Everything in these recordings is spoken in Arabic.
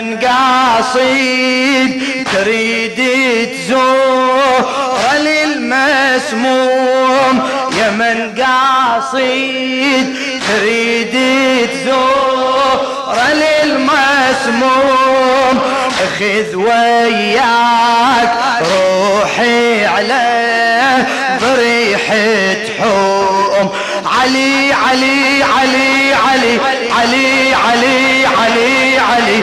من قاصد تريد تزور للمسموم يا من قاصد تريد تزور للمسموم خذ وياك روحي على بريحة حوم علي علي علي علي علي علي علي علي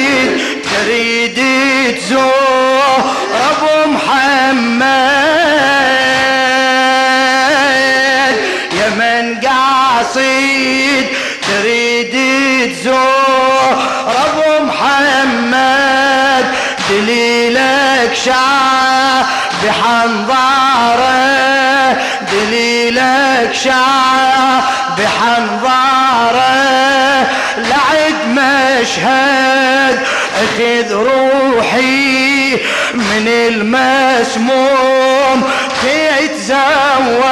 دليلك شاه بحنظارة دليلك شاه بحنظارة. لعد مشهد أخذ روحي من المسموم تتزود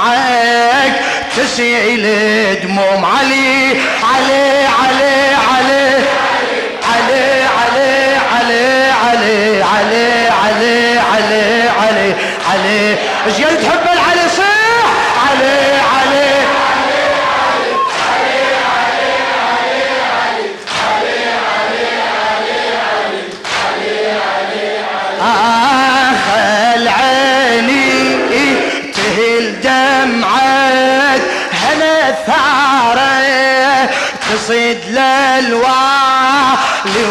دمعك تسيل دموم علي علي علي علي علي علي علي علي علي علي علي علي علي إيش تصيد للوالي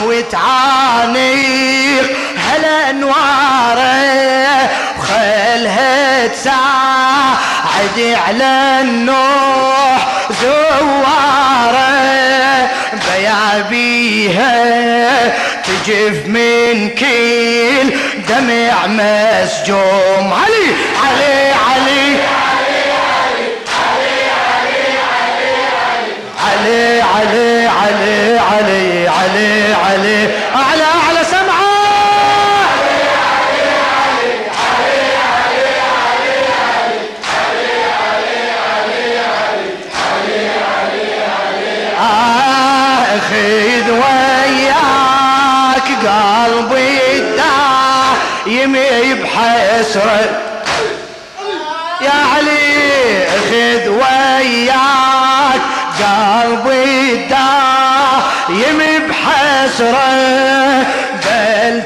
وتعانيق هلا انواره وخلها تساعد على النوح زوارة بيا بيها تجف من كيل دمع مسجوم. علي علي علي. علي علي علي علي علي علي. أعلى أعلى سمعة. أخذ وياك قلبي دايم بحسره يا علي خذ وياك قلبي دايم بحسرة بل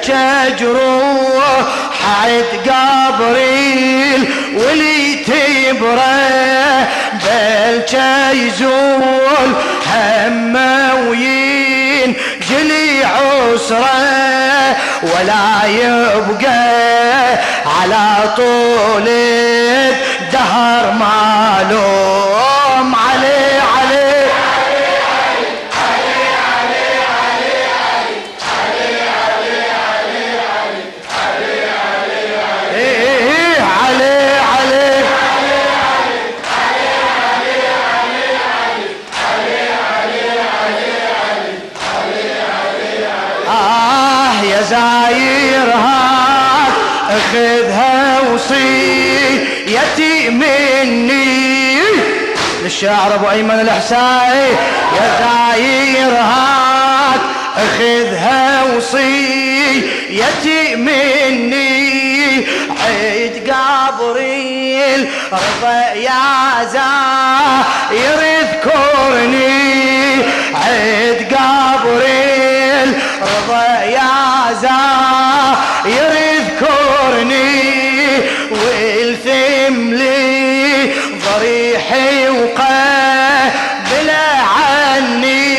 جروح حد قبريل ولي تبرة بل يزول همه وين جلي عسرة ولا يبقى على طول الدهر معلوم يا زاير هاك اخذها وصيتي مني. للشاعر أبو أيمن الاحسائي يا زاير هاك اخذها وصيتي مني. عيد قبري رضا يا زاير اذكرني عيد قبري رضا يا زاير اذكرني والثم لي ضريحي وقبل عني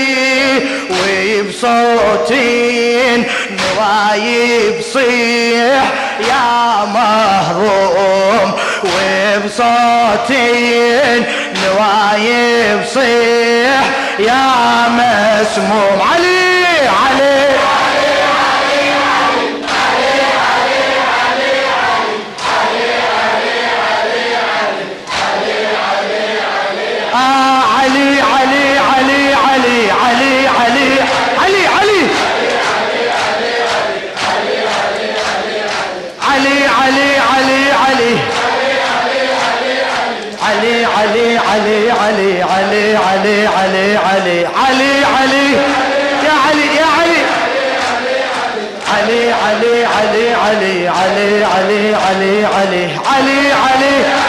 وبصوتين نوايب صيح يا مهضوم وبصوتين نوايب صيح يا مسموم. علي علي. علي علي علي علي علي علي يا علي يا علي علي علي علي علي علي علي علي علي علي